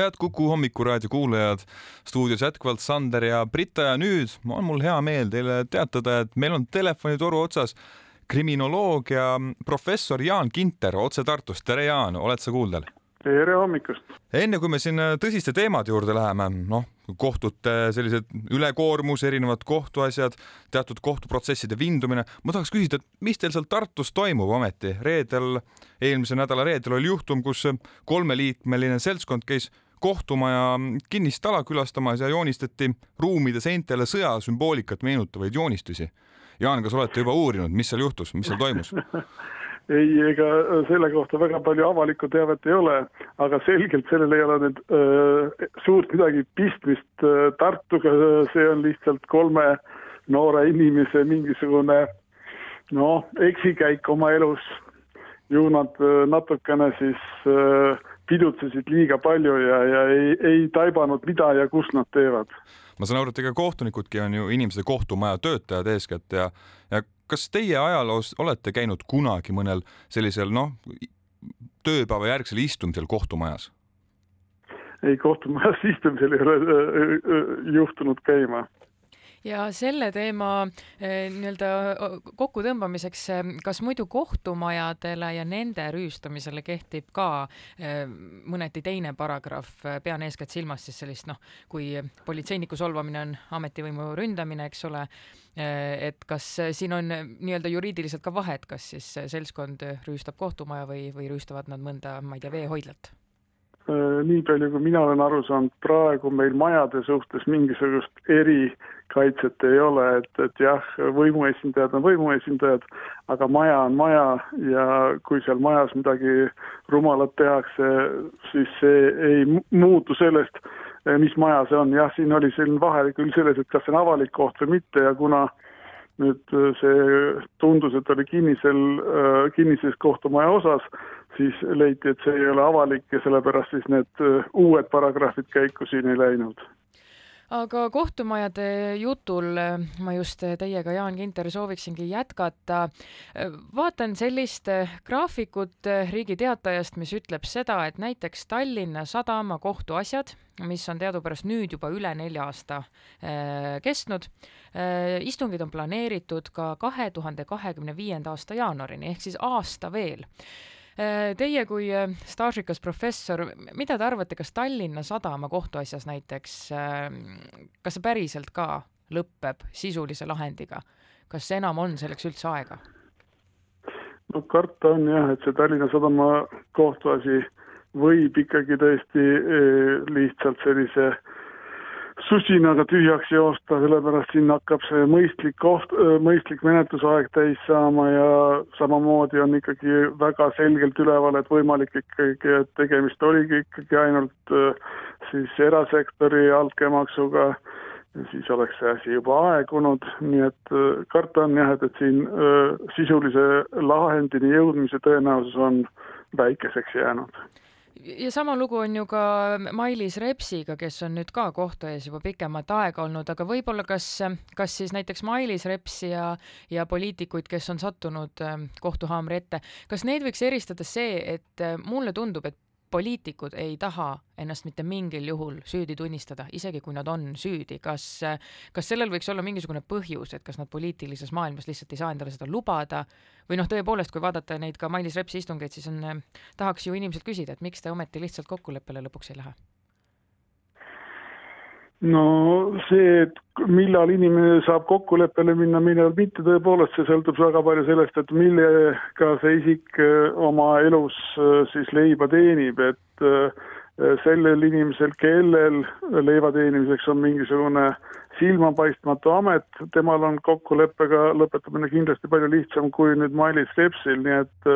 head Kuku hommikuraadio kuulajad, stuudios jätkuvalt Sander ja Brita ja nüüd on mul hea meel teile teatada, et meil on telefonitoru otsas kriminoloog ja professor Jaan Kinter otse Tartust. tere, Jaan, oled sa kuuldel? tere hommikust! enne kui me siin tõsiste teemade juurde läheme, noh, kohtute sellised ülekoormus, erinevad kohtuasjad, teatud kohtuprotsesside vindumine, ma tahaks küsida, et mis teil seal Tartus toimub ometi? reedel, eelmise nädala reedel oli juhtum, kus kolmeliikmeline seltskond käis kohtumaja kinnist ala külastamas ja joonistati ruumide seintele sõjasümboolikat meenutavaid joonistusi. Jaan, kas olete juba uurinud, mis seal juhtus, mis seal toimus? ei, ega selle kohta väga palju avalikku teavet ei ole, aga selgelt sellel ei ole nüüd äh, suurt midagi pistmist äh, Tartuga, see on lihtsalt kolme noore inimese mingisugune noh, eksikäik oma elus. ju nad äh, natukene siis äh, pidutsesid liiga palju ja, ja ei, ei taibanud, mida ja kus nad teevad. ma saan aru, et ega kohtunikudki on ju inimese kohtumaja töötajad eeskätt ja, ja kas teie ajaloos olete käinud kunagi mõnel sellisel noh, tööpäeva järgsel istumisel kohtumajas? ei, kohtumajas istumisel ei ole äh, äh, juhtunud käima ja selle teema eh, nii-öelda kokkutõmbamiseks, eh, kas muidu kohtumajadele ja nende rüüstamisele kehtib ka eh, mõneti teine paragrahv, pean eeskätt silmas siis sellist noh, kui politseiniku solvamine on ametivõimu ründamine, eks ole, et kas siin on nii-öelda juriidiliselt ka vahet, kas siis seltskond rüüstab kohtumaja või, või rüüstavad nad mõnda, ma ei tea, veehoidlat? Nii palju, kui mina olen aru saanud, praegu meil majade suhtes mingisugust erikaitset ei ole, et, et jah, võimuesindajad on võimuesindajad, aga maja on maja ja kui seal majas midagi rumalat tehakse, siis see ei muutu sellest, mis maja see on, jah, siin oli selline vahe küll selles, et kas see on avalik koht või mitte ja kuna nüüd see tundus, et oli kinnisel, kinnises kohtumaja osas, siis leiti, et see ei ole avalik ja sellepärast siis need uued paragrahvid käiku siin ei läinud aga kohtumajade jutul ma just teiega, Jaan Kinter, sooviksingi jätkata. Vaatan sellist graafikut Riigi Teatajast, mis ütleb seda, et näiteks Tallinna Sadama kohtuasjad, mis on teadupärast nüüd juba üle nelja aasta kestnud, istungid on planeeritud ka kahe tuhande kahekümne viienda aasta jaanuarini ehk siis aasta veel teie kui äh, staažikas professor, mida te arvate, kas Tallinna Sadama kohtuasjas näiteks, ähm, kas see päriselt ka lõpeb sisulise lahendiga? kas enam on selleks üldse aega? no karta on jah, et see Tallinna Sadama kohtuasi võib ikkagi tõesti äh, lihtsalt sellise äh, susinaga tühjaks joosta, sellepärast siin hakkab see mõistlik koht, mõistlik menetlusaeg täis saama ja samamoodi on ikkagi väga selgelt üleval, et võimalik ikkagi, et tegemist oligi ikkagi ainult siis erasektori altkäemaksuga, siis oleks see asi juba aegunud, nii et karta on jah, et, et siin sisulise lahendini jõudmise tõenäosus on väikeseks jäänud ja sama lugu on ju ka Mailis Repsiga, kes on nüüd ka kohtu ees juba pikemat aega olnud, aga võib-olla kas, kas siis näiteks Mailis Repsi ja, ja poliitikuid, kes on sattunud ähm, kohtuhaamri ette, kas neid võiks eristada see, et äh, mulle tundub, et poliitikud ei taha ennast mitte mingil juhul süüdi tunnistada, isegi kui nad on süüdi, kas, kas sellel võiks olla mingisugune põhjus, et kas nad poliitilises maailmas lihtsalt ei saa endale seda lubada? Või noh, tõepoolest, kui vaadata neid ka Mailis Repsi istungeid, siis on, tahaks ju inimeselt küsida, et miks te ometi lihtsalt kokkuleppele lõpuks ei lähe no see, et millal inimene saab kokkuleppele minna, millal mitte, tõepoolest see sõltub väga palju sellest, et millega see isik äh, oma elus äh, siis leiba teenib, et äh, sellel inimesel, kellel leiva teenimiseks on mingisugune silmapaistmatu amet, temal on kokkuleppega lõpetamine kindlasti palju lihtsam kui nüüd Mailis Repsil, nii et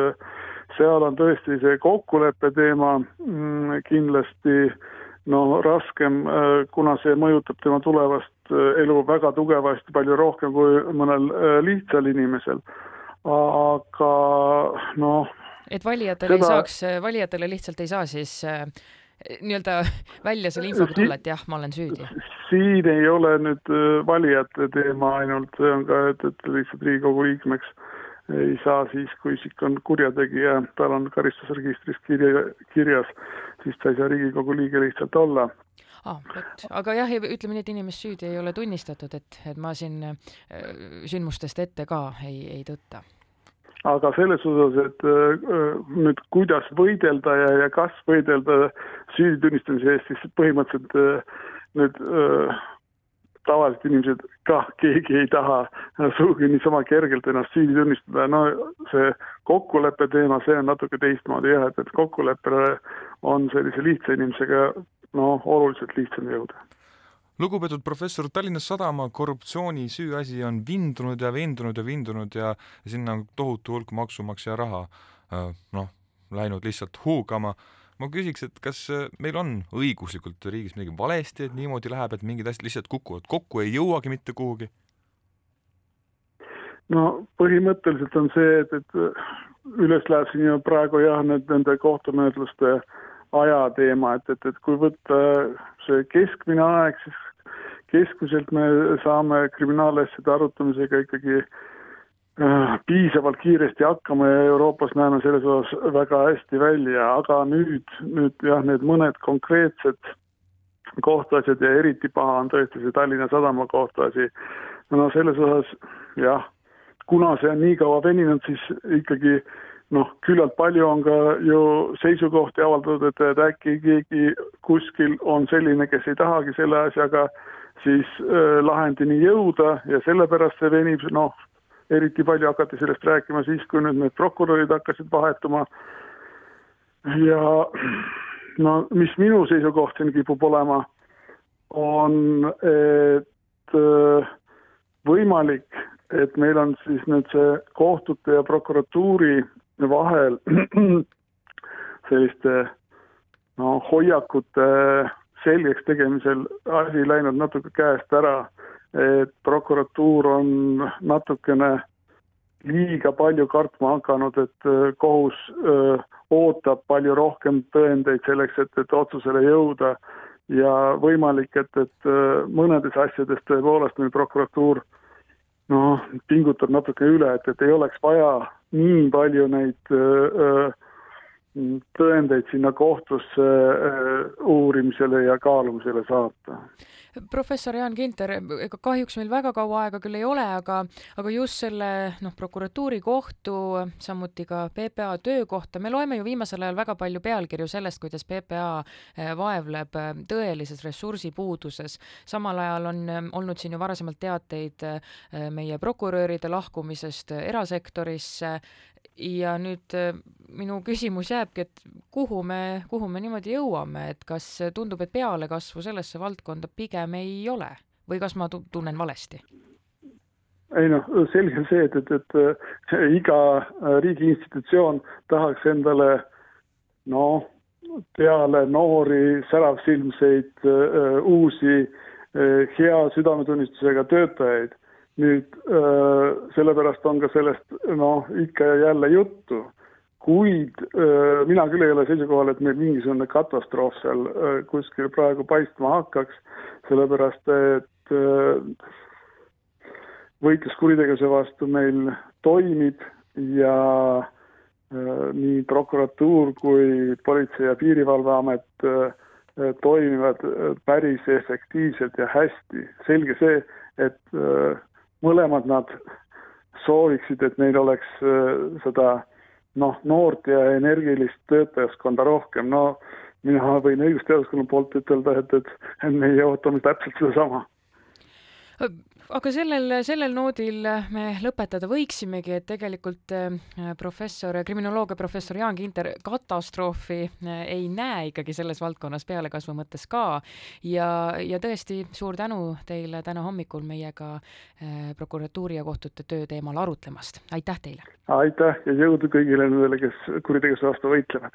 seal on tõesti see kokkuleppe teema mm, kindlasti äh, no raskem, äh, kuna see mõjutab tema tulevast äh, elu väga tugevasti, palju rohkem kui mõnel äh, lihtsal inimesel. aga noh. et valijatele seda... ei saaks, valijatele lihtsalt ei saa siis äh, nii-öelda välja selle infoga tulla, et jah, ma olen süüdi? siin ei ole nüüd valijate teema ainult, see on ka, et, et lihtsalt Riigikogu liikmeks ei saa siis, kui isik on kurjategija, tal on karistusregistris kirja, kirjas, siis ta ei saa Riigikogu liige lihtsalt olla ah,. aga jah, ütleme nii, et inimest süüdi ei ole tunnistatud, et, et ma siin äh, sündmustest ette ka ei, ei tõtta. aga selles osas, et äh, nüüd kuidas võidelda ja, ja kas võidelda süüdi tunnistamise eest, siis põhimõtteliselt äh, nüüd tavalised inimesed kah, keegi ei taha sugugi niisama kergelt ennast süüdi tunnistada, no see kokkuleppe teema, see on natuke teistmoodi jah, et, et kokkuleppele on sellise lihtsa inimesega no oluliselt lihtsam jõuda. lugupeetud professor, Tallinna Sadama korruptsiooni süüasi on vindunud ja vindunud ja vindunud ja sinna on tohutu hulk maksumaksja raha äh, noh, läinud lihtsalt huugama. Ma küsiks, et kas äh, meil on õiguslikult riigis midagi valesti, et niimoodi läheb, et mingid asjad lihtsalt kukuvad kokku, ei jõuagi mitte kuhugi? no põhimõtteliselt on see, et, et üles läheb siin ju praegu jah, need nende kohtumenetluste äh, aja teema, et, et, et kui võtta see keskmine aeg, siis keskmiselt me saame kriminaalasjade arutamisega ikkagi äh, piisavalt kiiresti hakkama ja Euroopas näeme selles osas väga hästi välja, aga nüüd, nüüd jah, need mõned konkreetsed kohtuasjad ja eriti paha on tõesti see Tallinna Sadama kohtuasi. no selles osas jah, kuna see on nii kaua veninud, siis ikkagi äh, noh, küllalt palju on ka ju seisukohti avaldatud, et, et äkki keegi kuskil on selline, kes ei tahagi selle asjaga siis äh, lahendini jõuda ja sellepärast see venib, noh, eriti palju hakati sellest rääkima siis, kui nüüd need prokurörid hakkasid vahetuma. ja no mis minu seisukoht siin kipub olema, on, et äh, võimalik, et meil on siis nüüd see kohtute ja prokuratuuri vahel selliste no hoiakute selgeks tegemisel asi läinud natuke käest ära, et prokuratuur on natukene liiga palju kartma hakanud, et äh, kohus öö, äh, ootab palju rohkem tõendeid selleks, et, et otsusele jõuda. Ja võimalik, et, et äh, mõnedes asjades tõepoolest meil prokuratuur noh, pingutab natuke üle, et, et ei oleks vaja nii palju neid öö, tõendeid sinna kohtusse uurimisele ja kaalumisele saata professor Jaan Kinter, ega kahjuks meil väga kaua aega küll ei ole, aga, aga just selle noh, prokuratuuri kohtu, samuti ka PPA töö kohta, me loeme ju viimasel ajal väga palju pealkirju sellest, kuidas PPA vaevleb tõelises ressursipuuduses. samal ajal on olnud siin ju varasemalt teateid meie prokuröride lahkumisest erasektorisse ja nüüd minu küsimus jääbki, et kuhu me, kuhu me niimoodi jõuame, et kas tundub, et pealekasvu sellesse valdkonda pigem ei ole? Või kas ma tunnen valesti? ei noh, selge on see, et, et, et iga riigi institutsioon tahaks endale noh, peale noori säravsilmseid uh, uusi uh, hea südametunnistusega töötajaid. Nüüd äh, sellepärast on ka sellest noh, ikka ja jälle juttu, kuid äh, mina küll ei ole seisukohal, et meil mingisugune katastroof seal äh, kuskil praegu paistma hakkaks, sellepärast et võitlus kuritegevuse vastu meil toimib ja nii prokuratuur kui Politsei- ja Piirivalveamet toimivad päris efektiivselt ja hästi. selge see, et mõlemad nad sooviksid, et neil oleks äh, seda noh, noort ja energilist töötajaskonda rohkem, no mina võin õigusteaduskonna poolt ütelda, et, et, meie ootame täpselt sedasama aga sellel, sellel noodil me lõpetada võiksimegi, et tegelikult äh, professor, kriminoloogia professor Jaan Kinter katastroofi äh, ei näe ikkagi selles valdkonnas pealekasvu mõttes ka ja, ja tõesti suur tänu teile täna hommikul meiega äh, prokuratuuri ja kohtute töö teemal arutlemast, aitäh teile! aitäh ja jõudu kõigile nendele, kes kuritegevuse vastu võitlevad!